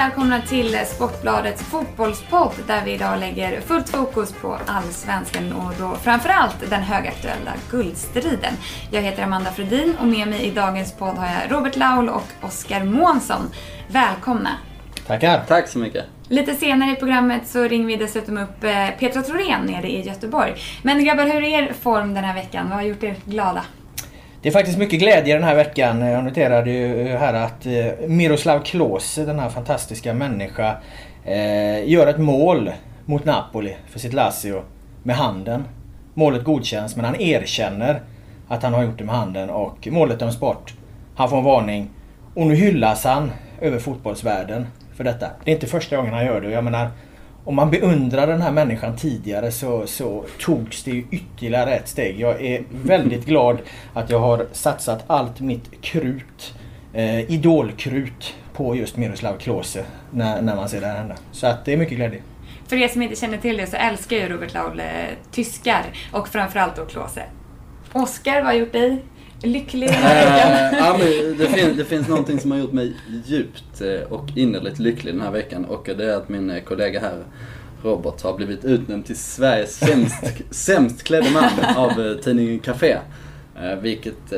välkomna till Sportbladets fotbollspodd där vi idag lägger fullt fokus på allsvenskan och då framförallt den högaktuella guldstriden. Jag heter Amanda Fredin och med mig i dagens podd har jag Robert Laul och Oskar Månsson. Välkomna! Tackar! Tack så mycket! Lite senare i programmet så ringer vi dessutom upp eh, Petra Thorén nere i Göteborg. Men grabbar, hur är er form den här veckan? Vad har gjort er glada? Det är faktiskt mycket glädje den här veckan. Jag noterade ju här att eh, Miroslav Klose, den här fantastiska människa, eh, gör ett mål mot Napoli för sitt Lazio med handen. Målet godkänns men han erkänner att han har gjort det med handen och målet döms bort. Han får en varning och nu hyllas han över fotbollsvärlden för detta. Det är inte första gången han gör det. Jag menar, om man beundrar den här människan tidigare så, så togs det ju ytterligare ett steg. Jag är väldigt glad att jag har satsat allt mitt krut, eh, idolkrut, på just Miroslav Klose när, när man ser det här hända. Så att det är mycket glädje. För er som inte känner till det så älskar ju Robert Laul eh, tyskar och framförallt då Klose. Oskar, vad har gjort dig lycklig den här veckan? Ja, men det, finns, det finns någonting som har gjort mig djupt eh, och innerligt lycklig den här veckan och det är att min eh, kollega här Robert har blivit utnämnd till Sveriges sämst, sämst klädde man av tidningen Café. Vilket,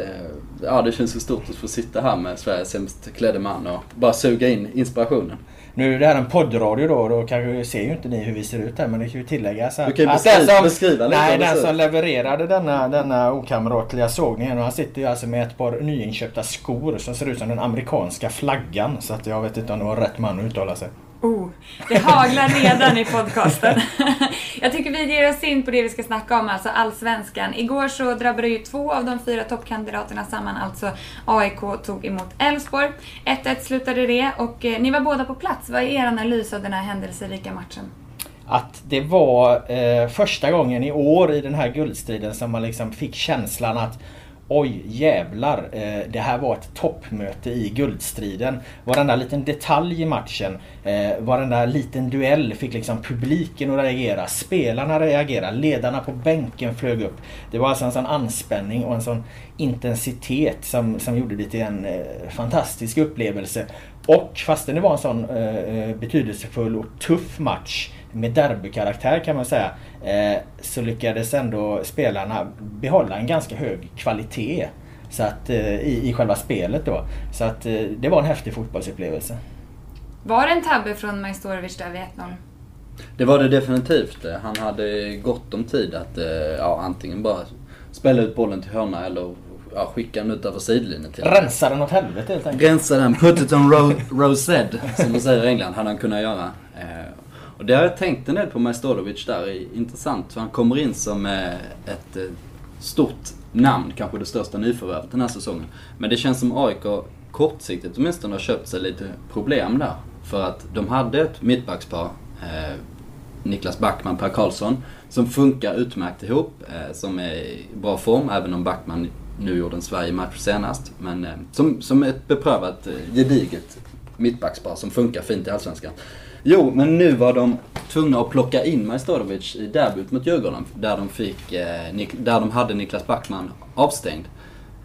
ja det känns så stort att få sitta här med Sveriges sämst klädde man och bara suga in inspirationen. Nu är det här en poddradio då, då kanske ser ju inte ni hur vi ser ut här men det kan ju tilläggas att... Du kan ju beskriva, den som, beskriva lite. Nej, den som levererade denna, denna okamratliga sågningen och han sitter ju alltså med ett par nyinköpta skor som ser ut som den amerikanska flaggan. Så att jag vet inte om det var rätt man att uttala sig. Oh, det haglar redan i podcasten. Jag tycker vi ger oss in på det vi ska snacka om, alltså allsvenskan. Igår så drabbade ju två av de fyra toppkandidaterna samman, alltså AIK tog emot Elfsborg. 1-1 slutade det och eh, ni var båda på plats. Vad är er analys av den här händelserika matchen? Att det var eh, första gången i år i den här guldstriden som man liksom fick känslan att Oj jävlar, eh, det här var ett toppmöte i guldstriden. Varenda liten detalj i matchen, eh, varenda liten duell fick liksom publiken att reagera. Spelarna reagerade, ledarna på bänken flög upp. Det var alltså en sån anspänning och en sån intensitet som, som gjorde det till en eh, fantastisk upplevelse. Och fastän det var en sån eh, eh, betydelsefull och tuff match med derbykaraktär kan man säga. Eh, så lyckades ändå spelarna behålla en ganska hög kvalitet. Så att, eh, i, I själva spelet då. Så att eh, det var en häftig fotbollsupplevelse. Var det en tabbe från Majstorovic där vid 1-0? Det var det definitivt. Han hade gott om tid att ja, antingen bara spela ut bollen till hörna eller ja, skicka den ut över sidlinjen till Rensa den åt helvete helt enkelt. Rensa den, put it on ro rosed, som de säger i England, hade han kunnat göra. Och det har jag tänkt en del på Majstorovic där, intressant. För han kommer in som eh, ett eh, stort namn, kanske det största nyförvärvet den här säsongen. Men det känns som AIK kortsiktigt åtminstone har köpt sig lite problem där. För att de hade ett mittbackspar, eh, Niklas Backman, Per Karlsson, som funkar utmärkt ihop, eh, som är i bra form, även om Backman nu gjorde en Sverige-match senast. Men eh, som, som ett beprövat, eh, gediget mittbackspar som funkar fint i Allsvenskan. Jo, men nu var de tvungna att plocka in Majstorovic i derbyt mot Djurgården. Där de, fick, eh, där de hade Niklas Backman avstängd.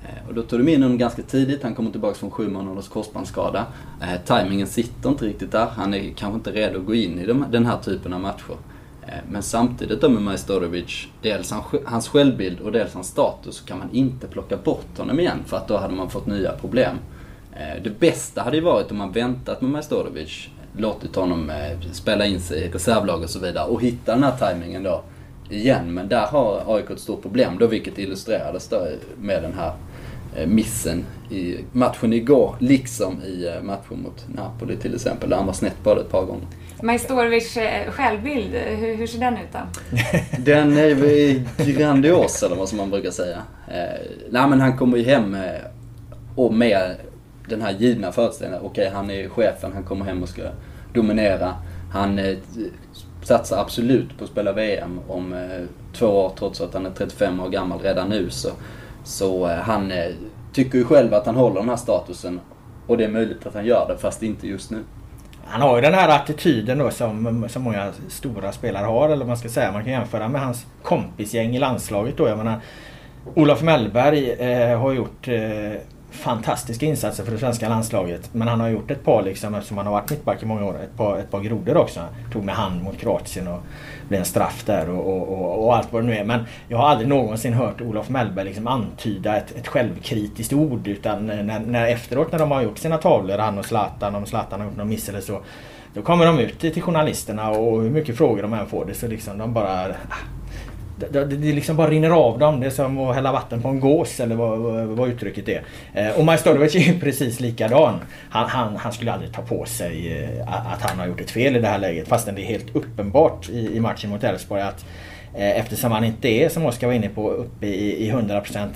Eh, och då tog de in honom ganska tidigt. Han kommer tillbaka från sju månaders korsbandsskada. Eh, timingen sitter inte riktigt där. Han är kanske inte redo att gå in i de, den här typen av matcher. Eh, men samtidigt då med Majstorovic, dels hans självbild och dels hans status, så kan man inte plocka bort honom igen för att då hade man fått nya problem. Eh, det bästa hade ju varit om man väntat med Majstorovic låtit honom eh, spela in sig i reservlag och så vidare och hitta den här tajmingen då igen. Men där har AIK ett stort problem då, vilket illustrerades då med den här eh, missen i matchen igår, liksom i eh, matchen mot Napoli till exempel, där han var snett på det ett par gånger. Majstorovic självbild, hur, hur, ser den ut då? Den är grandios, eller vad som man brukar säga. Eh, nej men han kommer ju hem och med den här givna föreställningen. Okej, okay, han är chefen, han kommer hem och ska dominera. Han eh, satsar absolut på att spela VM om eh, två år trots att han är 35 år gammal redan nu. Så, så eh, han eh, tycker ju själv att han håller den här statusen. Och det är möjligt att han gör det, fast inte just nu. Han har ju den här attityden då som, som många stora spelare har, eller man ska säga. Man kan jämföra med hans kompisgäng i landslaget då. Jag menar, Olof Mellberg eh, har gjort eh, fantastiska insatser för det svenska landslaget. Men han har gjort ett par, liksom, eftersom han har varit mittback i många år, ett par, ett par grodor också. Tog med hand mot Kroatien och blev en straff där och, och, och, och, allt vad det nu är. Men jag har aldrig någonsin hört Olof Mellberg liksom antyda ett, ett självkritiskt ord. Utan när, när efteråt när de har gjort sina tavlor, han och Zlatan, om Zlatan har gjort någon miss eller så. Då kommer de ut till journalisterna och hur mycket frågor de än får det så liksom de bara ah, det, det, det liksom bara rinner av dem. Det är som att hälla vatten på en gås eller vad, vad, vad uttrycket är. Eh, och Majstorovic är ju precis likadan. Han, han, han, skulle aldrig ta på sig eh, att han har gjort ett fel i det här läget. Fastän det är helt uppenbart i, i matchen mot Elfsborg att Eh, eftersom han inte är, som Oskar var inne på, uppe i, i 100%.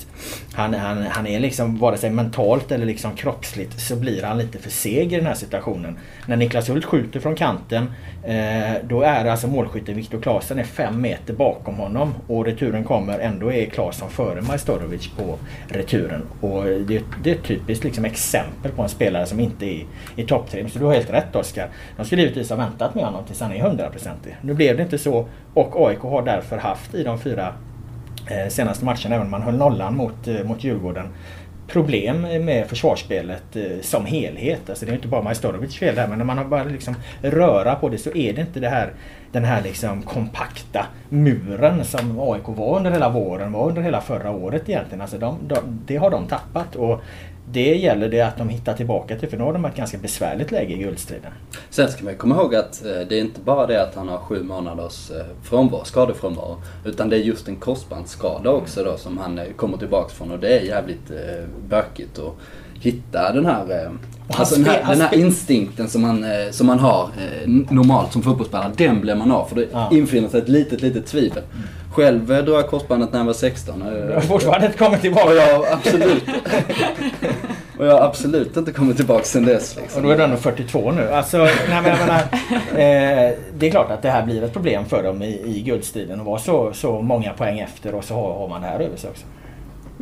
Han, han, han är liksom, vare sig mentalt eller liksom kroppsligt, så blir han lite för seg i den här situationen. När Niklas Hult skjuter från kanten, eh, då är alltså målskytten Viktor Claesson är fem meter bakom honom. Och returen kommer, ändå är Claesson före Majstorovic på returen. Och det, det är ett typiskt liksom exempel på en spelare som inte är i topptrim. Så du har helt rätt Oskar. De skulle givetvis ha väntat med honom tills han är 100%. Nu blev det inte så och AIK har därför haft i de fyra eh, senaste matcherna, även om man höll nollan mot, eh, mot Djurgården, problem med försvarsspelet eh, som helhet. Alltså det är inte bara Majstorovic fel där men när man har börjat liksom röra på det så är det inte det här, den här liksom kompakta muren som AIK var under hela våren, var under hela förra året egentligen. Alltså de, de, det har de tappat och det gäller det att de hittar tillbaka till för nu har de ett ganska besvärligt läge i guldstriden. Sen ska man komma ihåg att eh, det är inte bara det att han har sju månaders eh, frånvaro, skadefrånvaro. Utan det är just en korsbandsskada också då som han eh, kommer tillbaka från och det är jävligt bökigt Och hitta den här, alltså den här, den här instinkten som man, som man har normalt som fotbollsspelare. Den blir man av för det ja. infinner sig ett litet, litet tvivel. Mm. Själv drog jag korsbandet när jag var 16. Du har fortfarande inte kommit tillbaka? Ja, absolut. Och jag har absolut inte kommit tillbaka sen dess. Liksom. Och då är du ändå 42 nu. Alltså, nej, men jag menar, eh, det är klart att det här blir ett problem för dem i, i guldstriden och vara så, så många poäng efter och så har, har man det här över sig också.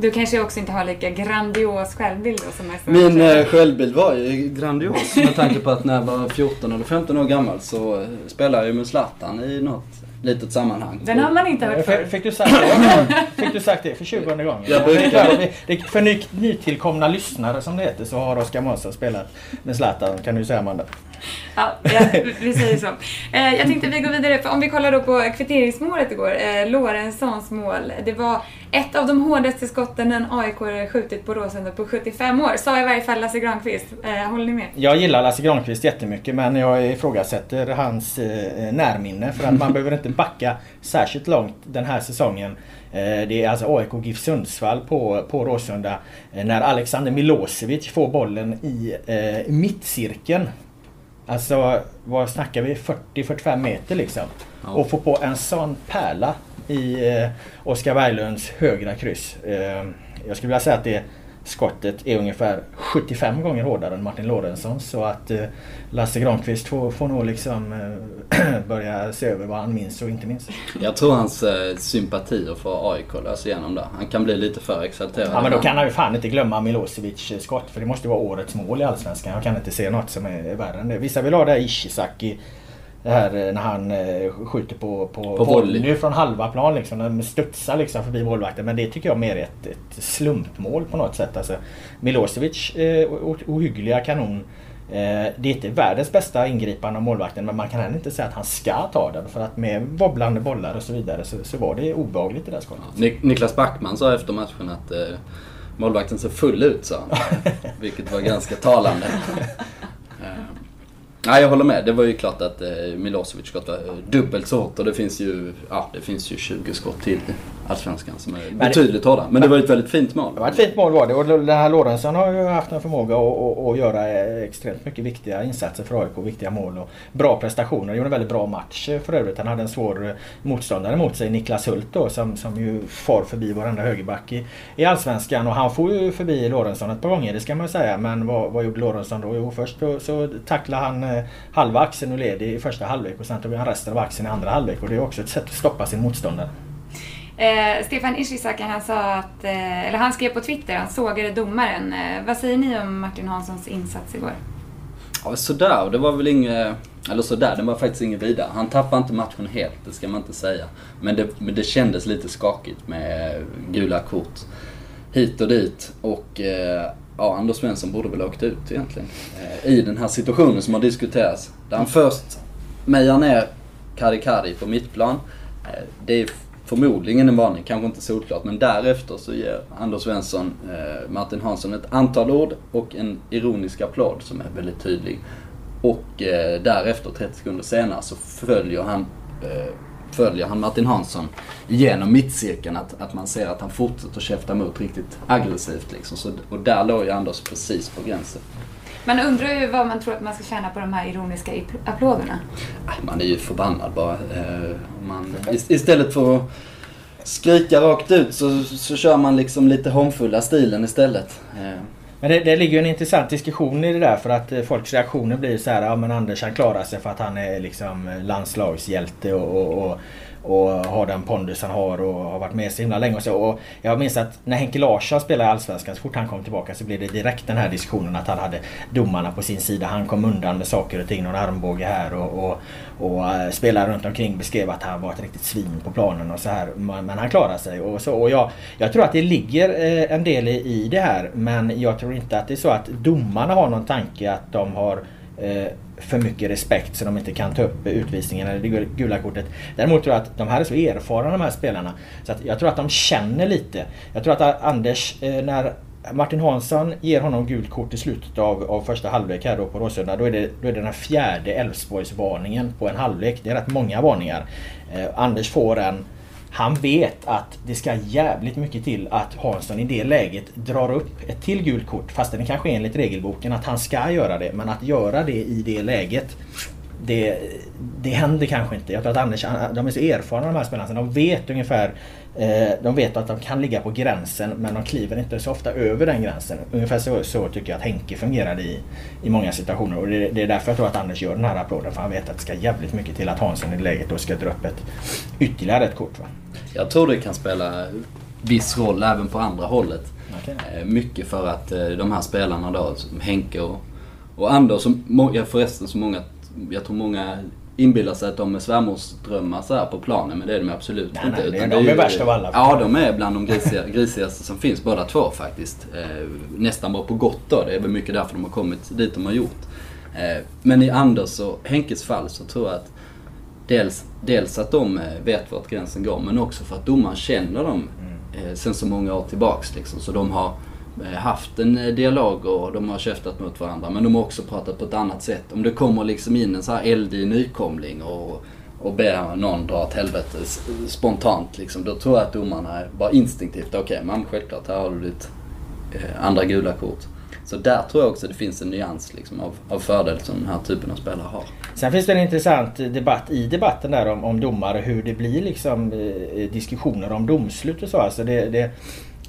Du kanske också inte har lika grandios självbild då som är Min eh, självbild var ju grandios med tanke på att när jag var 14 eller 15 år gammal så spelade jag med Zlatan i något litet sammanhang. Den har man inte hört förr. Fick du sagt det? Fick du sagt det för 20 gången? Jag brukar. För ny, nytillkomna lyssnare som det heter så har Oskar Månsson spelat med Zlatan kan du säga Amanda. Ja, ja, vi säger så. Eh, jag tänkte vi går vidare, för om vi kollar då på kvitteringsmålet igår, eh, Lorentzons mål. Det var ett av de hårdaste skotten en AIK skjutit på Råsunda på 75 år, sa i varje fall Lasse Granqvist. Eh, håller ni med? Jag gillar Lasse Granqvist jättemycket men jag ifrågasätter hans eh, närminne för att man behöver inte backa särskilt långt den här säsongen. Det är alltså AIK GIF Sundsvall på, på Råsunda. När Alexander Milosevic får bollen i eh, mittcirkeln Alltså vad snackar vi? 40-45 meter liksom. Ja. Och få på en sån pärla i eh, Oskar Berglunds högra kryss. Eh, jag skulle vilja säga att det skottet är ungefär 75 gånger hårdare än Martin Lorentzon. Så att eh, Lasse Granqvist får, får nog liksom eh, börja se över vad han minns och inte minns. Jag tror hans eh, sympatier för AIK löser igenom där. Han kan bli lite för exalterad. Ja men då kan han ju fan inte glömma Milosevic skott. För det måste vara årets mål i Allsvenskan. Jag kan inte se något som är värre än det. Vissa vill ha det här Ishizaki det här eh, när han eh, skjuter på, på, på volley från halva plan liksom. Den studsar liksom förbi målvakten. Men det tycker jag mer är ett, ett slumpmål på något sätt. Alltså, Milosevic eh, ohyggliga kanon. Eh, det är inte världens bästa ingripande av målvakten men man kan heller inte säga att han ska ta den. För att med wobblande bollar och så vidare så, så var det obehagligt i det där skottet. Ja, Niklas Backman sa efter matchen att eh, målvakten ser full ut sa han. Vilket var ganska talande. Nej, jag håller med. Det var ju klart att eh, Milosevic skott var dubbelt så hårt och det finns ju, ja, det finns ju 20 skott till Allsvenskan som är betydligt hårdare. Men det var ett väldigt fint mål. Det var ett fint mål var det och den här Lorentzon har ju haft en förmåga att, att, att göra extremt mycket viktiga insatser för AIK. Viktiga mål och bra prestationer. Han gjorde en väldigt bra match för övrigt. Han hade en svår motståndare mot sig, Niklas Hult då, som, som ju far förbi varenda högerback i, i Allsvenskan. Och han får ju förbi Lorentzon ett par gånger, det ska man säga. Men vad, vad gjorde Lorentzon då? Jo, först så tacklade han eh, halva axeln och led i första halvlek och sen tog han resten av axeln i andra halvlek. Och det är också ett sätt att stoppa sin motståndare. Eh, Stefan Ishizaki han sa att, eh, eller han skrev på Twitter, han sågade domaren. Eh, vad säger ni om Martin Hanssons insats igår? Ja, sådär, det var väl inget, eller sådär, det var faktiskt inget vidare. Han tappade inte matchen helt, det ska man inte säga. Men det, men det kändes lite skakigt med gula kort hit och dit. Och eh, ja, Anders Svensson borde väl åkt ut egentligen. Eh, I den här situationen som har diskuterats. Där han först mejar ner Kari Kari på mittplan. Eh, det är förmodligen en varning, kanske inte solklart. Men därefter så ger Anders Svensson eh, Martin Hansson ett antal ord och en ironisk applåd som är väldigt tydlig. Och eh, därefter, 30 sekunder senare, så följer han eh, följer han Martin Hansson genom mittcirkeln. Att, att man ser att han fortsätter käfta emot riktigt aggressivt. Liksom. Så, och där låg ju Anders precis på gränsen. Man undrar ju vad man tror att man ska tjäna på de här ironiska applåderna. Man är ju förbannad bara. Eh, man, istället för att skrika rakt ut så, så kör man liksom lite hånfulla stilen istället. Men det, det ligger ju en intressant diskussion i det där för att eh, folks reaktioner blir så här, ja men Anders han klarar sig för att han är liksom eh, landslagshjälte och, och, och och har den pondus han har och har varit med så himla länge och så. Och jag minns att när Henke Larsson spelade i Allsvenskan, så fort han kom tillbaka så blev det direkt den här diskussionen att han hade domarna på sin sida. Han kom undan med saker och ting, någon armbåge här och, och, och eh, spelare runt omkring beskrev att han var ett riktigt svin på planen och så här. Men han klarade sig. Och, så, och jag, jag tror att det ligger eh, en del i, det här men jag tror inte att det är så att domarna har någon tanke att de har eh, för mycket respekt så de inte kan ta upp utvisningen eller det gula kortet. Däremot tror jag att de här är så erfarna de här spelarna. Så att jag tror att de känner lite. Jag tror att Anders, eh, när Martin Hansson ger honom gult kort i slutet av, av första halvlek här då på Råsunda. Då är det, då är det den fjärde Elfsborgsvarningen på en halvlek. Det är rätt många varningar. Eh, Anders får en han vet att det ska jävligt mycket till att Hansson i det läget drar upp ett till gult kort. Fast det kanske är enligt regelboken att han ska göra det. Men att göra det i det läget det, det händer kanske inte. Jag tror att Anders, de är så erfarna de här spelarna. De vet ungefär de vet att de kan ligga på gränsen men de kliver inte så ofta över den gränsen. Ungefär så, så tycker jag att Henke fungerade i, i många situationer. Och det, det, är därför jag tror att Anders gör den här applåden. För han vet att det ska jävligt mycket till att Hansson i läget då ska dra upp ett, ytterligare ett kort. Va? Jag tror det kan spela viss roll även på andra hållet. Okay. Eh, mycket för att eh, de här spelarna då, som Henke och, och Anders, som, förresten så många jag tror många inbillar sig att de är svärmorsdrömmar så här på planen, men det är de absolut nej, inte. Nej, utan de är, är värst av alla. Ja, de är bland de grisiga, grisigaste som finns, båda två faktiskt. Eh, nästan bara på gott då, det är väl mycket därför de har kommit dit de har gjort. Eh, men i Anders och Henkes fall så tror jag att dels, dels att de eh, vet vart gränsen går, men också för att domaren känner dem mm. eh, sen så många år tillbaks. Liksom, så de har Eh, haft en eh, dialog och de har käftat mot varandra. Men de har också pratat på ett annat sätt. Om det kommer liksom in en så här eldig nykomling och, och ber någon dra åt helvete spontant liksom. Då tror jag att domarna bara instinktivt, okej okay, men självklart här har du ditt eh, andra gula kort. Så där tror jag också det finns en nyans liksom, av, av fördel som den här typen av spelare har. Sen finns det en intressant debatt i debatten där om, om domare, hur det blir liksom eh, diskussioner om domslut och så. Alltså det, det,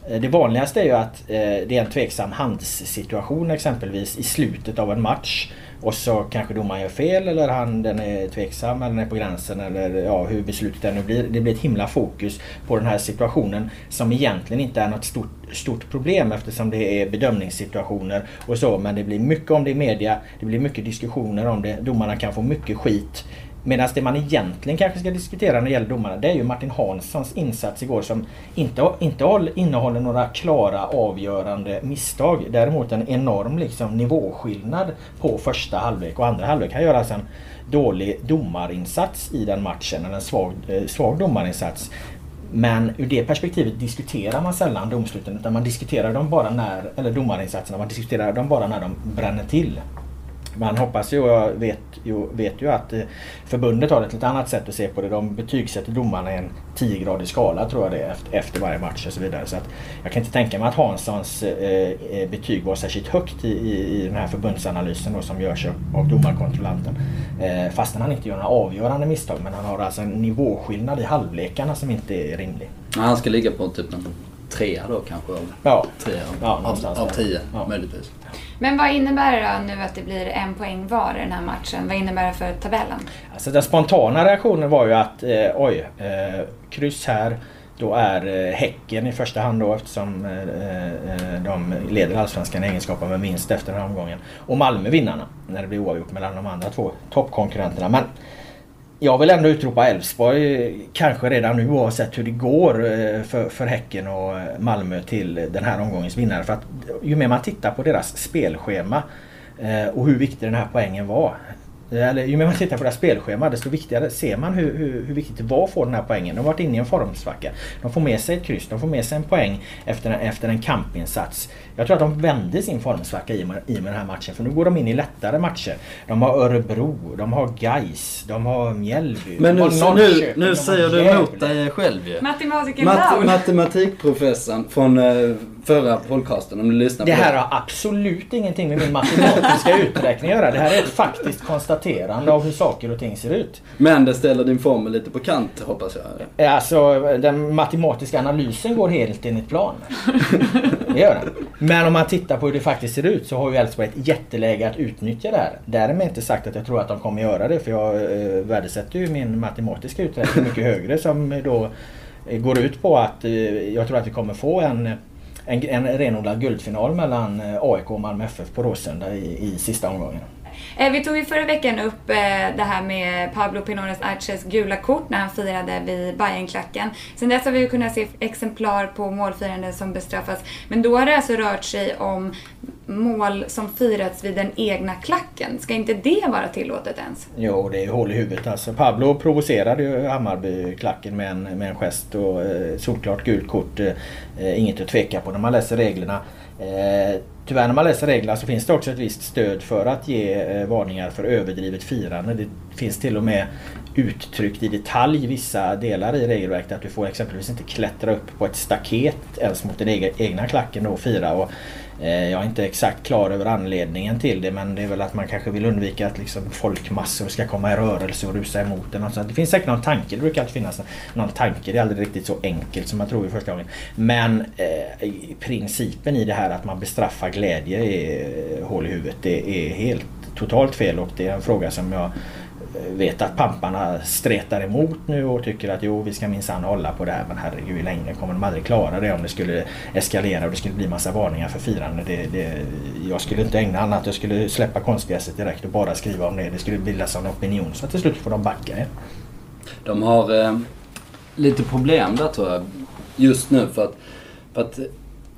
Eh, det vanligaste är ju att eh, det är en tveksam handssituation exempelvis i slutet av en match. Och så kanske domaren gör fel eller han, den är tveksam eller den är på gränsen eller ja, hur beslutet än nu blir. Det blir ett himla fokus på den här situationen som egentligen inte är något stort, stort problem eftersom det är bedömningssituationer och så. Men det blir mycket om det i media. Det blir mycket diskussioner om det. Domarna kan få mycket skit. Medan det man egentligen kanske ska diskutera när det gäller domarna det är ju Martin Hanssons insats igår som inte, inte innehåller några klara avgörande misstag. Däremot en enorm liksom, nivåskillnad på första halvlek och andra halvlek. Han gör alltså en dålig domarinsats i den matchen, eller en svag, eh, svag domarinsats. Men ur det perspektivet diskuterar man sällan domsluten utan man diskuterar dem bara när, eller domarinsatserna, man diskuterar dem bara när de bränner till. Man hoppas ju och vet ju, vet ju att eh, förbundet har ett lite annat sätt att se på det. De betygsätter domarna i en 10-gradig skala tror jag det är efter, varje match och så vidare. Så att jag kan inte tänka mig att Hanssons eh, eh betyg var särskilt högt i, i, i den här förbundsanalysen då, som görs av domarkontrollanten. Eh, fastän han inte gör några avgörande misstag men han har alltså en nivåskillnad i halvlekarna som inte är rimlig. Ja, han ska ligga på typ en trea då kanske? Ja. Trea ja, av, av tio ja. möjligtvis. Men vad innebär det då nu att det blir en poäng var i den här matchen? Vad innebär det för tabellen? Alltså den spontana reaktionen var ju att eh, oj, eh, kryss här. Då är eh, Häcken i första hand då eftersom eh, eh de leder Allsvenskan i egenskap av en vinst efter den här omgången. Och Malmö vinnarna när det blir oavgjort mellan de andra två toppkonkurrenterna. Men jag vill ändå utropa Elfsborg eh, kanske redan nu oavsett hur det går eh, för, för Häcken och eh, Malmö till den här omgångens vinnare. För att ju mer man tittar på deras spelschema och hur viktig den här poängen var. Eller, ju mer man tittar på deras spelschema desto viktigare ser man hur, hur, hur viktigt det var att få den här poängen. De har varit inne i en formsvacka. De får med sig ett kryss, de får med sig en poäng efter en, efter en kampinsats. Jag tror att de vände sin formsvacka i, i med den här matchen. För nu går de in i lättare matcher. De har Örebro, de har Gais, de har Mjällby. Men nu, de har nu, nu säger du emot dig själv ju. Matematiken Mat matematikprofessorn från eh, förra podcasten, om du lyssnar Det på här den. har absolut ingenting med min matematiska uträkning att göra. Det här är ett faktiskt konstaterande av hur saker och ting ser ut. Men det ställer din formel lite på kant hoppas jag. Alltså den matematiska analysen går helt enligt plan. Det gör den. Men om man tittar på hur det faktiskt ser ut så har ju Elfsborg ett jätteläge att utnyttja det här. Därmed inte sagt att jag tror att de kommer göra det för jag eh, värdesätter ju min matematiska uträkning mycket högre som då eh, går ut på att eh, jag tror att vi kommer få en en, en renodlad guldfinal mellan eh, AIK och Malmö FF på Råsunda i, i sista omgången. Eh, vi tog ju förra veckan upp eh, det här med Pablo Pinones Arches gula kort när han firade vid Bayernklacken. Sen dess har vi ju kunnat se exemplar på målfiranden som bestraffas. Men då har det alltså rört sig om mål som firats vid den egna klacken. Ska inte det vara tillåtet ens? Jo, det är ju hål i huvudet alltså. Pablo provocerade ju Hammarby-klacken med en, med en gest och eh, solklart gult kort. Eh, eh, inget att tveka på när man läser reglerna. Eh, tyvärr när man läser reglerna så finns det också ett visst stöd för att ge eh, varningar för överdrivet firande. Det finns till och med uttryckt i detalj vissa delar i regelverket att du får exempelvis inte klättra upp på ett staket ens mot den egna klacken och fira. Och, Eh, jag är inte exakt klar över anledningen till det men det är väl att man kanske vill undvika att liksom folkmassor ska komma i rörelse och rusa emot den. Alltså, det finns säkert någon tanke, det brukar alltid finnas någon tanke. Det är aldrig riktigt så enkelt som man tror i första gången. Men eh, principen i det här att man bestraffar glädje är eh, hål i huvudet. Det är helt totalt fel och det är en fråga som jag vet att pamparna stretar emot nu och tycker att jo vi ska minsann hålla på det här men herregud i längden kommer de aldrig klara det om det skulle eskalera och det skulle bli massa varningar för firande. Det, det, jag skulle inte ägna annat, jag skulle släppa konstgräset direkt och bara skriva om det. Det skulle bildas en opinion så till slut får de backa. Ja. De har eh, lite problem där tror jag. Just nu för att, för att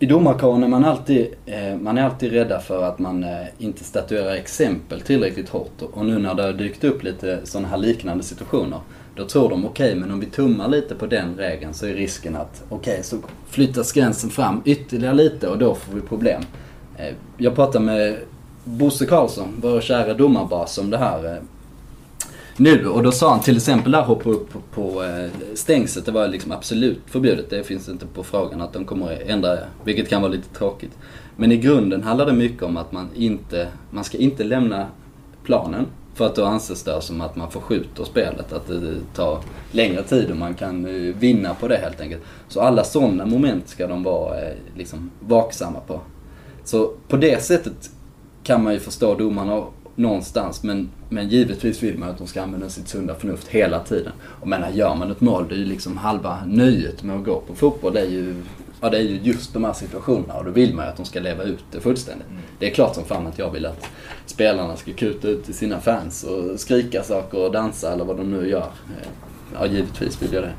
i domarkåren är man alltid, eh, man är alltid rädda för att man eh, inte statuerar exempel tillräckligt hårt. Och nu när det har dykt upp lite sådana här liknande situationer. Då tror de okej, okay, men om vi tummar lite på den regeln så är risken att okej, okay, så flyttas gränsen fram ytterligare lite och då får vi problem. Eh, jag pratade med Bosse Karlsson, vår kära domarbas, om det här eh, nu. Och då sa han till exempel där hoppa upp på, på eh, stängslet. Det var liksom absolut förbjudet. Det finns inte på frågan att de kommer att ändra det. Vilket kan vara lite tråkigt. Men i grunden handlar det mycket om att man inte, man ska inte lämna planen. För att då anses det som att man förskjuter spelet. Att det tar längre tid och man kan eh, vinna på det helt enkelt. Så alla sådana moment ska de vara eh, liksom vaksamma på. Så på det sättet kan man ju förstå domarna någonstans. Men, men givetvis vill man att de ska använda sitt sunda förnuft hela tiden. Och menar, gör man ett mål, det är ju liksom halva nöjet med att gå på fotboll. Det är ju, ja, det är ju just de här situationerna och då vill man ju att de ska leva ut det fullständigt. Mm. Det är klart som fan att jag vill att spelarna ska kuta ut till sina fans och skrika saker och dansa eller vad de nu gör. Ja, givetvis vill jag det.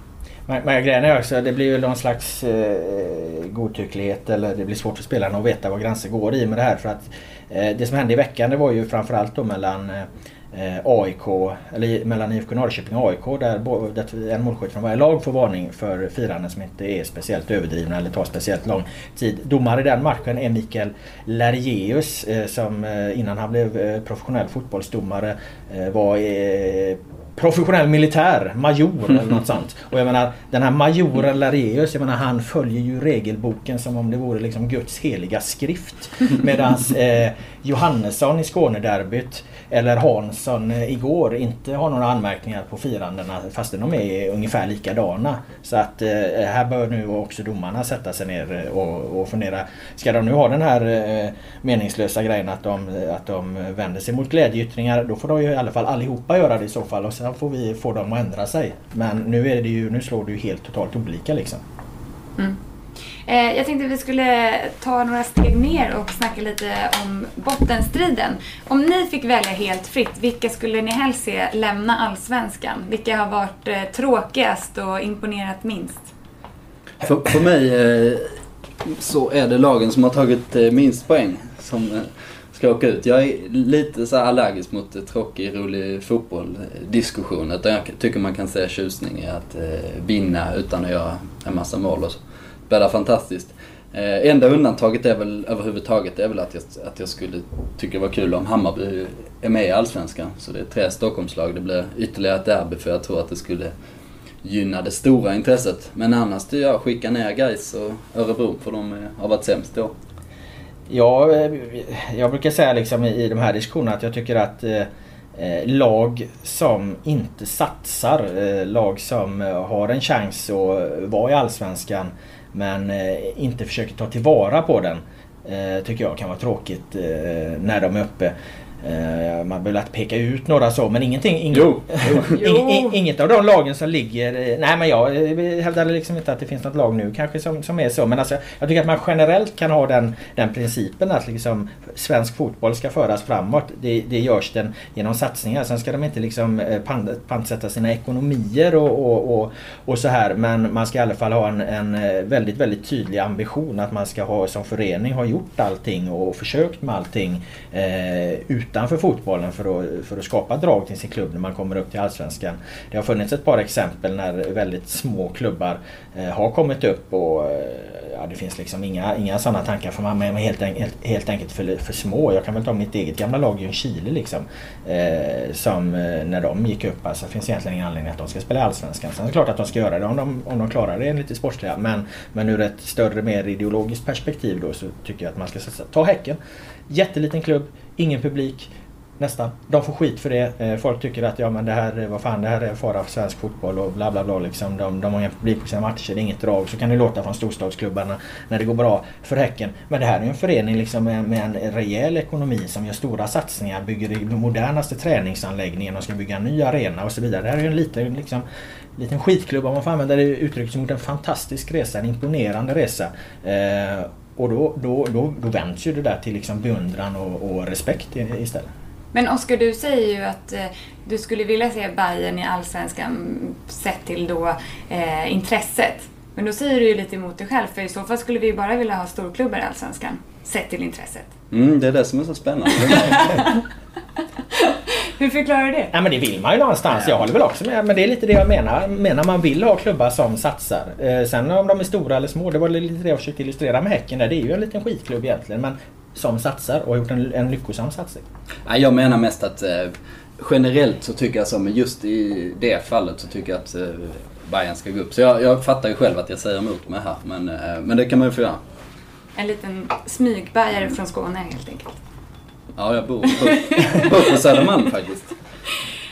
Men, grejen är också, det blir ju någon slags eh, godtycklighet eller det blir svårt för spelarna att veta var gränser går i med det här. För att eh, det som hände i veckan det var ju framförallt då mellan eh, AIK, eller mellan IFK Norrköping och AIK där, där en målskytt från varje lag får varning för firanden som inte är speciellt överdrivna eller tar speciellt lång tid. Domare i den matchen är Mikael Lergeus eh, som eh, innan han blev eh, professionell fotbollsdomare eh, var eh, professionell militär, major eller något sånt. Och jag menar den här majoren Lareus, jag menar han följer ju regelboken som om det vore liksom Guds heliga skrift. Medans eh, Johannesson i Skånederbyt eller Hansson eh, igår inte har några anmärkningar på firandena fastän de är ungefär likadana. Så att eh, här bör nu också domarna sätta sig ner och, och fundera. Ska de nu ha den här eh, meningslösa grejen att de, att de vänder sig mot glädjeyttringar då får de ju i alla fall allihopa göra det i så fall och sen får vi få dem att ändra sig. Men nu är det ju, nu slår det ju helt totalt olika liksom. Mm. Eh, jag tänkte att vi skulle ta några steg ner och snacka lite om bottenstriden. Om ni fick välja helt fritt, vilka skulle ni helst se lämna Allsvenskan? Vilka har varit eh, tråkigast och imponerat minst? För, för mig eh, så är det lagen som har tagit eh, minst poäng som ska åka ut. Jag är lite så allergisk mot tråkig, rolig fotboll-diskussion. Utan jag tycker man kan se tjusning i att eh, vinna utan att göra en massa mål och så. Bäddar fantastiskt. Eh, enda undantaget är väl överhuvudtaget är väl att jag, att jag skulle tycka det var kul om Hammarby är med i Allsvenskan. Så det är tre Stockholmslag. Det blir ytterligare ett derby för jag tror att det skulle gynna det stora intresset. Men annars det jag skicka ner Gais och Örebro för de har varit sämst då. Ja, eh, jag brukar säga liksom i de här diskussionerna att jag tycker att eh, eh lag som inte satsar, eh, lag som eh, har en chans att vara i Allsvenskan men eh, inte försöker ta tillvara på den. tycker jag kan vara tråkigt när de är uppe. Uh, man behöver inte peka ut några så men ingenting... Ing, jo, jo. inget av de lagen som ligger... Nej men jag hävdar liksom inte att det finns något lag nu kanske som, som är så. Men alltså, jag tycker att man generellt kan ha den, den principen att liksom svensk fotboll ska föras framåt. Det, det görs den genom satsningar. Sen ska de inte liksom eh, pantsätta sina ekonomier och, och, och, och, så här. Men man ska i alla fall ha en, en eh, väldigt, väldigt tydlig ambition att man ska ha som förening ha gjort allting och försökt med allting eh, utanför fotbollen för att, för att skapa drag till sin klubb när man kommer upp till Allsvenskan. Det har funnits ett par exempel när väldigt små klubbar eh, har kommit upp och eh, ja, det finns liksom inga, inga sådana tankar för man är helt, helt, helt enkelt för, för små. Jag kan väl ta mitt eget gamla lag Ljungskile liksom. Eh, som eh, när de gick upp, alltså finns egentligen ingen anledning att de ska spela i Allsvenskan. Sen är det klart att de ska göra det om de, om de klarar det enligt det sportsliga. Men, men ur ett större, mer ideologiskt perspektiv då så tycker jag att man ska ta Häcken. Jätteliten klubb, ingen publik. Nästan. De får skit för det. Eh, folk tycker att ja men det här, eh, vad fan, det här är fara för svensk fotboll och bla bla bla. Liksom. De, de har ingen publik på sina matcher, det är inget drag. Så kan det låta från storstadsklubbarna när det går bra för Häcken. Men det här är ju en förening liksom med, med en rejäl ekonomi som gör stora satsningar, bygger den modernaste träningsanläggningen och ska bygga en ny arena och så vidare. Det här är ju en liten, liksom, liten skitklubb om man får använda det uttrycket som gjort en fantastisk resa, en imponerande resa. Eh, och då, då, då, då vänds ju det där till liksom beundran och, och respekt istället. Men Oskar, du säger ju att eh, du skulle vilja se Bayern i Allsvenskan sett till då eh, intresset. Men då säger du ju lite emot dig själv, för i så fall skulle vi ju bara vilja ha storklubbar i Allsvenskan, sett till intresset. Mm, det är det som är så spännande. Hur förklarar du det? Ja, men det vill man ju någonstans. Jag håller väl också med. Men det är lite det jag menar. menar man vill ha klubbar som satsar. Eh, sen om de är stora eller små, det var lite det jag försökte illustrera med Häcken. Där. Det är ju en liten skitklubb egentligen. Men som satsar och har gjort en, en lyckosam satsning. Ja, jag menar mest att eh, generellt så tycker jag så, men just i det fallet så tycker jag att eh, Bayern ska gå upp. Så jag, jag fattar ju själv att jag säger emot mig här. Men, eh, men det kan man ju få göra. En liten smygbajare från Skåne helt enkelt. Ja, jag bor, bor, bor på Södermalm faktiskt.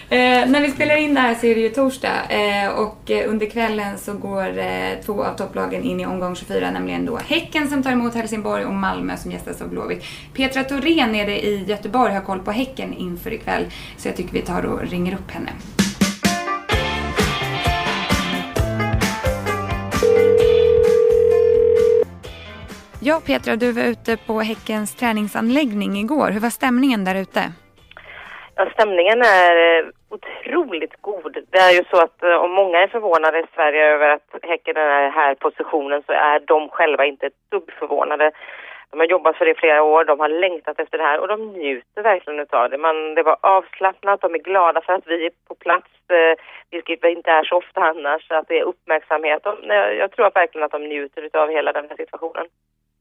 Eh, när vi spelar in det här så är det ju torsdag eh, och eh, under kvällen så går eh, två av topplagen in i omgång 24, nämligen då Häcken som tar emot Helsingborg och Malmö som gästas av Blåvitt. Petra Thorén nere i Göteborg har koll på Häcken inför ikväll så jag tycker vi tar och ringer upp henne. Ja, Petra, du var ute på Häckens träningsanläggning igår. Hur var stämningen där ute? Ja, stämningen är eh, otroligt god. Det är ju så att eh, om många är förvånade i Sverige över att Häcken är i den här positionen så är de själva inte ett dugg förvånade. De har jobbat för det i flera år, de har längtat efter det här och de njuter verkligen utav det. Man, det var avslappnat, de är glada för att vi är på plats, eh, vilket inte är så ofta annars, att det är uppmärksamhet. De, jag tror verkligen att de njuter utav hela den här situationen.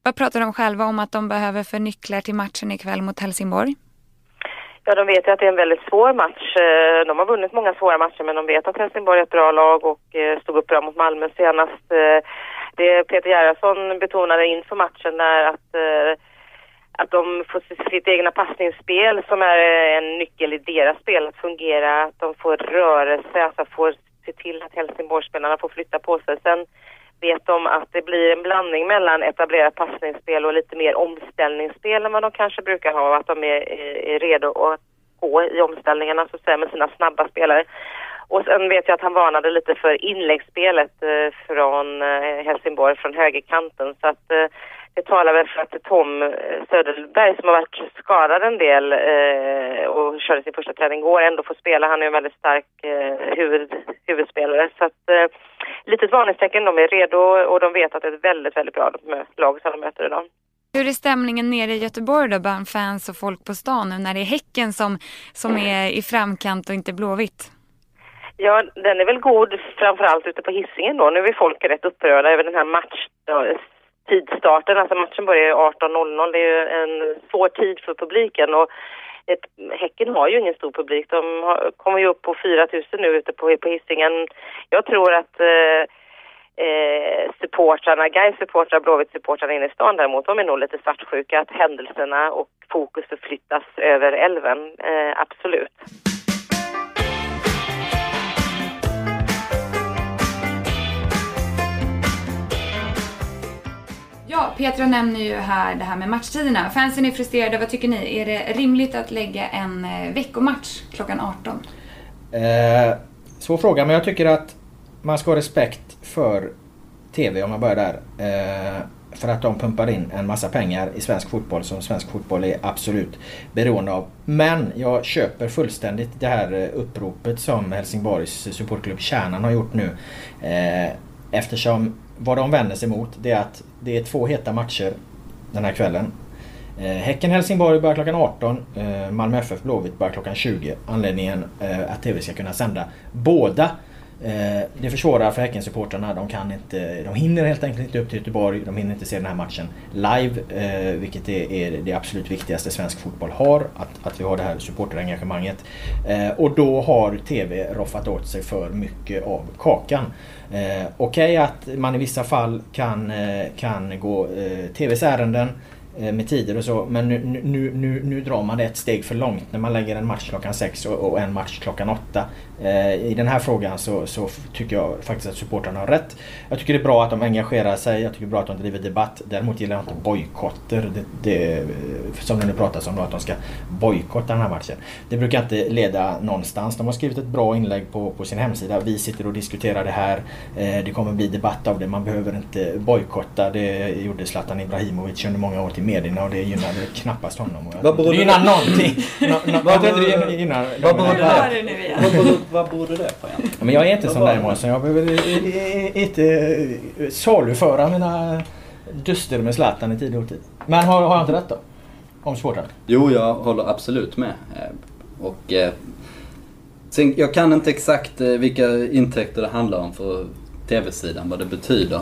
Vad pratar de själva om att de behöver för nycklar till matchen ikväll mot Helsingborg? Ja, de vet ju att det är en väldigt svår match. Eh, de har vunnit många svåra matcher men de vet att Helsingborg är ett bra lag och eh, stod upp bra mot Malmö senast. Eh, det Peter Gerhardsson betonade inför matchen där att, att de får sitt egna passningsspel som är en nyckel i deras spel att fungera. Att de får rörelse, alltså får se till att Helsingborgsspelarna får flytta på sig. Sen vet de att det blir en blandning mellan etablerat passningsspel och lite mer omställningsspel än vad de kanske brukar ha. Att de är, är redo att gå i omställningarna så att säga, med sina snabba spelare. Och sen vet jag att han varnade lite för inläggsspelet eh, från eh, Helsingborg, från högerkanten. Så att eh, det talar väl för att Tom eh, Söderberg som har varit skadad en del eh, och körde sin första träning igår ändå får spela. Han är en väldigt stark eh, huvud, huvudspelare. Så att eh, litet varningstecken. De är redo och de vet att det är ett väldigt, väldigt bra lag som de möter idag. Hur är stämningen nere i Göteborg då bland fans och folk på stan nu när det är Häcken som, som är i framkant och inte Blåvitt? Ja, den är väl god framförallt ute på hissingen då. Nu är folk rätt upprörda över den här match, tidstarten. Alltså matchen börjar 18.00. Det är ju en svår tid för publiken och ett, häcken har ju ingen stor publik. De har, kommer ju upp på 4 000 nu ute på, på hissingen. Jag tror att eh, eh, supportrarna, Gais supportrar, Blåvitt supportrarna inne i stan däremot, de är nog lite svartsjuka att händelserna och fokus förflyttas över älven. Eh, absolut. Ja, Petra nämner ju här det här med matchtiderna. Fansen är frustrerade. Vad tycker ni? Är det rimligt att lägga en eh, veckomatch klockan 18? Eh, svår fråga, men jag tycker att man ska ha respekt för TV om man börjar där. Eh, för att de pumpar in en massa pengar i svensk fotboll som svensk fotboll är absolut beroende av. Men jag köper fullständigt det här eh, uppropet som Helsingborgs supportklubb Kärnan har gjort nu. Eh, eftersom vad de vänder sig mot det är att det är två heta matcher den här kvällen. Eh, Häcken-Helsingborg börjar klockan 18. Eh, Malmö FF Blåvitt börjar klockan 20. Anledningen eh, att TV ska kunna sända båda Eh, det försvårar för Häckensupportrarna. De, kan inte, de hinner helt enkelt inte upp till Göteborg. De hinner inte se den här matchen live. Eh, vilket är, är, det absolut viktigaste svensk fotboll har. Att, att vi har det här supporterengagemanget. Eh, och då har TV roffat åt sig för mycket av kakan. Eh, Okej okay att man i vissa fall kan, eh, kan gå eh, TVs ärenden. Eh, med tider och så. Men nu, nu, nu, nu drar man det ett steg för långt när man lägger en match klockan sex och, och, en match klockan åtta. Eh, I den här frågan så, så, tycker jag faktiskt att supportrarna har rätt. Jag tycker det är bra att de engagerar sig. Jag tycker det är bra att de driver debatt. Däremot gillar jag inte bojkotter. Det, det, som det nu pratas om då, att de ska bojkotta den här matchen. Det brukar inte leda någonstans. De har skrivit ett bra inlägg på, på sin hemsida. Vi sitter och diskuterar det här. Eh, det kommer bli debatt av det. Man behöver inte bojkotta. Det gjorde Zlatan Ibrahimovic under många år till medierna och det gynnade knappast honom. Vad beror det gynnar någonting. vad beror det gynnar? Vad beror det nu igen? Vad beror det på egentligen? Men jag är inte som dig Månsson. Jag behöver inte saluföra mina duster med Zlatan i tid och otid. Men har, har jag inte rätt då? Om sporten? Jo, jag håller absolut med. Eh, och eh, sen, jag kan inte exakt eh, vilka intäkter det handlar om för TV-sidan, vad det betyder.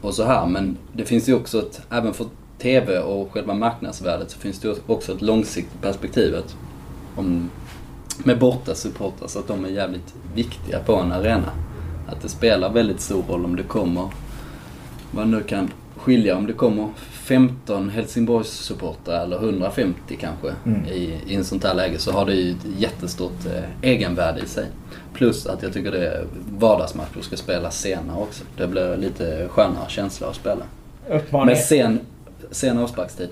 Och så här, men det finns ju också ett, även för TV och själva marknadsvärdet så finns det också ett långsiktigt perspektiv. Om, med borta supportrar så att de är jävligt viktiga på en arena. Att det spelar väldigt stor roll om det kommer, vad nu kan skilja, om det kommer 15 Helsingborgs supportrar eller 150 kanske mm. i, i en sånt här läge så har det ju ett jättestort eh, egenvärde i sig. Plus att jag tycker det är vardagsmatcher ska spelas senare också. Det blir lite skönare känsla att spela. Uppmaning. Med sen, sen avsparkstid.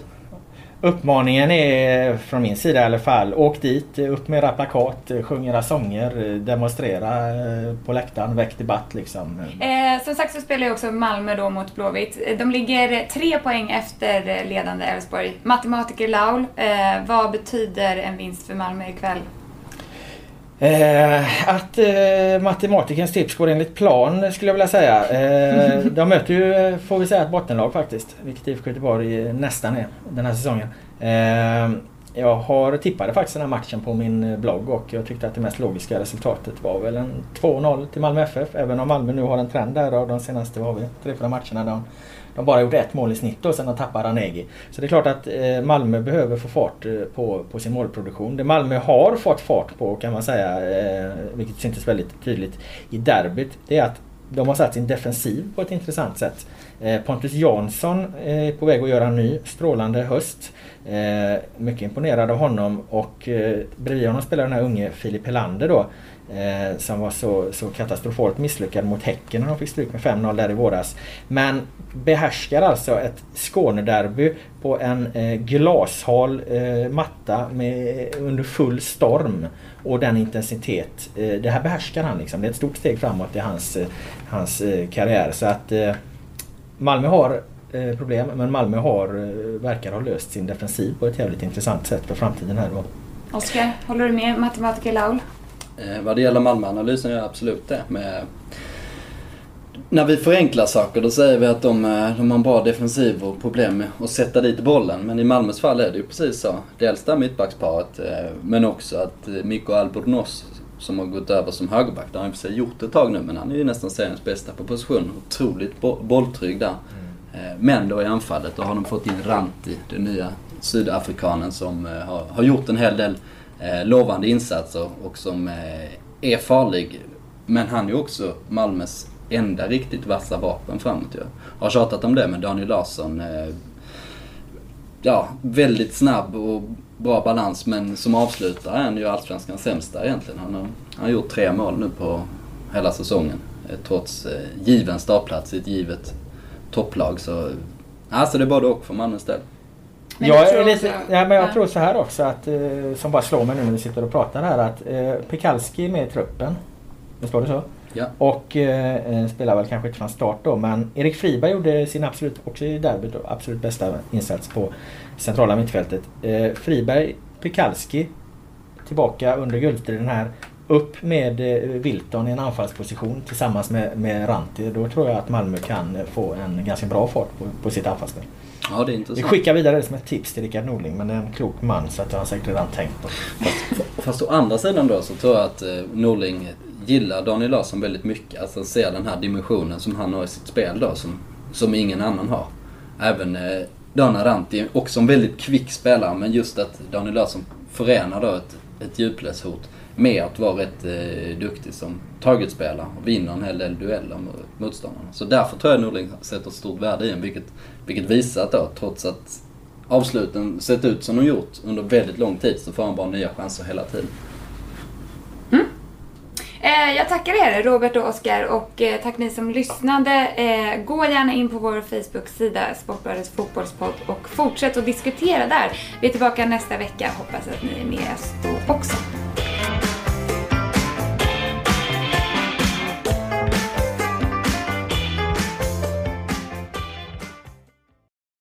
Uppmaningen är från min sida i alla fall. Åk dit, upp med era plakat, sjung era sånger, demonstrera eh, på läktaren, väck debatt liksom. Eh, som sagt så spelar ju också Malmö då mot Blåvitt. De ligger tre poäng efter ledande Elfsborg. Matematiker Laul, eh, vad betyder en vinst för Malmö ikväll? Eh, att eh, matematikens tips går enligt plan skulle jag vilja säga. Eh, de möter ju, får vi säga, ett bottenlag faktiskt. Vilket IFK Göteborg nästan är den här säsongen. Eh, jag har tippade faktiskt den här matchen på min blogg och jag tyckte att det mest logiska resultatet var väl en 2-0 till Malmö FF. Även om Malmö nu har en trend där av de senaste, vad har vi, tre, fyra matcherna. Där de bara gjort ett mål i snitt och sen har tappat Ranegi. Så det är klart att eh, Malmö behöver få fart eh, på, på sin målproduktion. Det Malmö har fått fart på kan man säga, eh, vilket syntes väldigt tydligt i derbyt, det är att de har satt sin defensiv på ett intressant sätt. Pontus Jansson är på väg att göra en ny strålande höst. Mycket imponerad av honom och bredvid honom spelar den här unge Filip Helander då. Eh, som var så, så katastrofalt misslyckad mot Häcken när de fick stryk med 5-0 där i våras. Men behärskar alltså ett Skånederby på en eh, glashal eh, matta med, under full storm och den intensitet. Eh, det här behärskar han liksom. Det är ett stort steg framåt i hans, eh, hans eh, karriär. Så att eh, Malmö har eh, problem men Malmö har, eh, verkar ha löst sin defensiv på ett jävligt intressant sätt för framtiden här då. Oskar, håller du med matematiker Laul? Eh, vad det gäller Malmöanalysen gör jag absolut det. Med, när vi förenklar saker då säger vi att de, eh, de har en bra defensiv och problem med att sätta dit bollen. Men i Malmös fall är det ju precis så. Dels det mittbacksparet eh, men också att Mikko Albornoz som har gått över som högerback. Det har han sig gjort ett tag nu men han är ju nästan seriens bästa på position. Otroligt bolltrygg där. Mm. Men då i anfallet då har de fått in Ranti, den nya sydafrikanen som har, har gjort en hel del Eh, lovande insatser och som eh, är farlig. Men han är ju också Malmös enda riktigt vassa vapen framåt ju. Har tjatat om det med Daniel Larsson. Eh, ja, väldigt snabb och bra balans men som avslutare är han ju Allsvenskans sämsta egentligen. Han har, han har gjort tre mål nu på hela säsongen. Trots given startplats i ett givet topplag. Så alltså det är både och för Malmös del. Men jag, jag lite, ja, men jag ja. tror så här också att, eh, som bara slår mig nu när vi sitter och pratar här att eh, Pekalski är med i truppen. Visst var det så? Ja. Och eh, eh, spelar väl kanske inte från start då men Erik Friberg gjorde sin absolut, också i derbyt då, absolut bästa insats på centrala mittfältet. Eh, Friberg, Pekalski tillbaka under guldstriden här. Upp med eh, Wilton i en anfallsposition tillsammans med, med Ranti. Då tror jag att Malmö kan få en ganska bra fart på, på sitt anfallsspel. Ja, det är intressant. Vi skickar vidare det som ett tips till Rickard Norling men det är en klok man så att han har säkert redan tänkt på fast, fast å andra sidan då så tror jag att eh, Norling gillar Daniel Larsson väldigt mycket. Alltså ser den här dimensionen som han har i sitt spel då som, som ingen annan har. Även eh, Dana Ranti, också en väldigt kvick spelare men just att Daniel Larsson förenar då ett, ett djupledshot med att vara rätt eh, duktig som targetspelare och vinner en hel del dueller mot motståndarna. Så därför tror jag Norling sätter stort värde i en, vilket, vilket visar att då, trots att avsluten sett ut som de gjort under väldigt lång tid, så får han bara nya chanser hela tiden. Mm. Eh, jag tackar er Robert och Oskar och eh, tack ni som lyssnade. Eh, gå gärna in på vår Facebook-sida Sportbladets fotbollspodd och fortsätt att diskutera där. Vi är tillbaka nästa vecka. Hoppas att ni är med oss då också.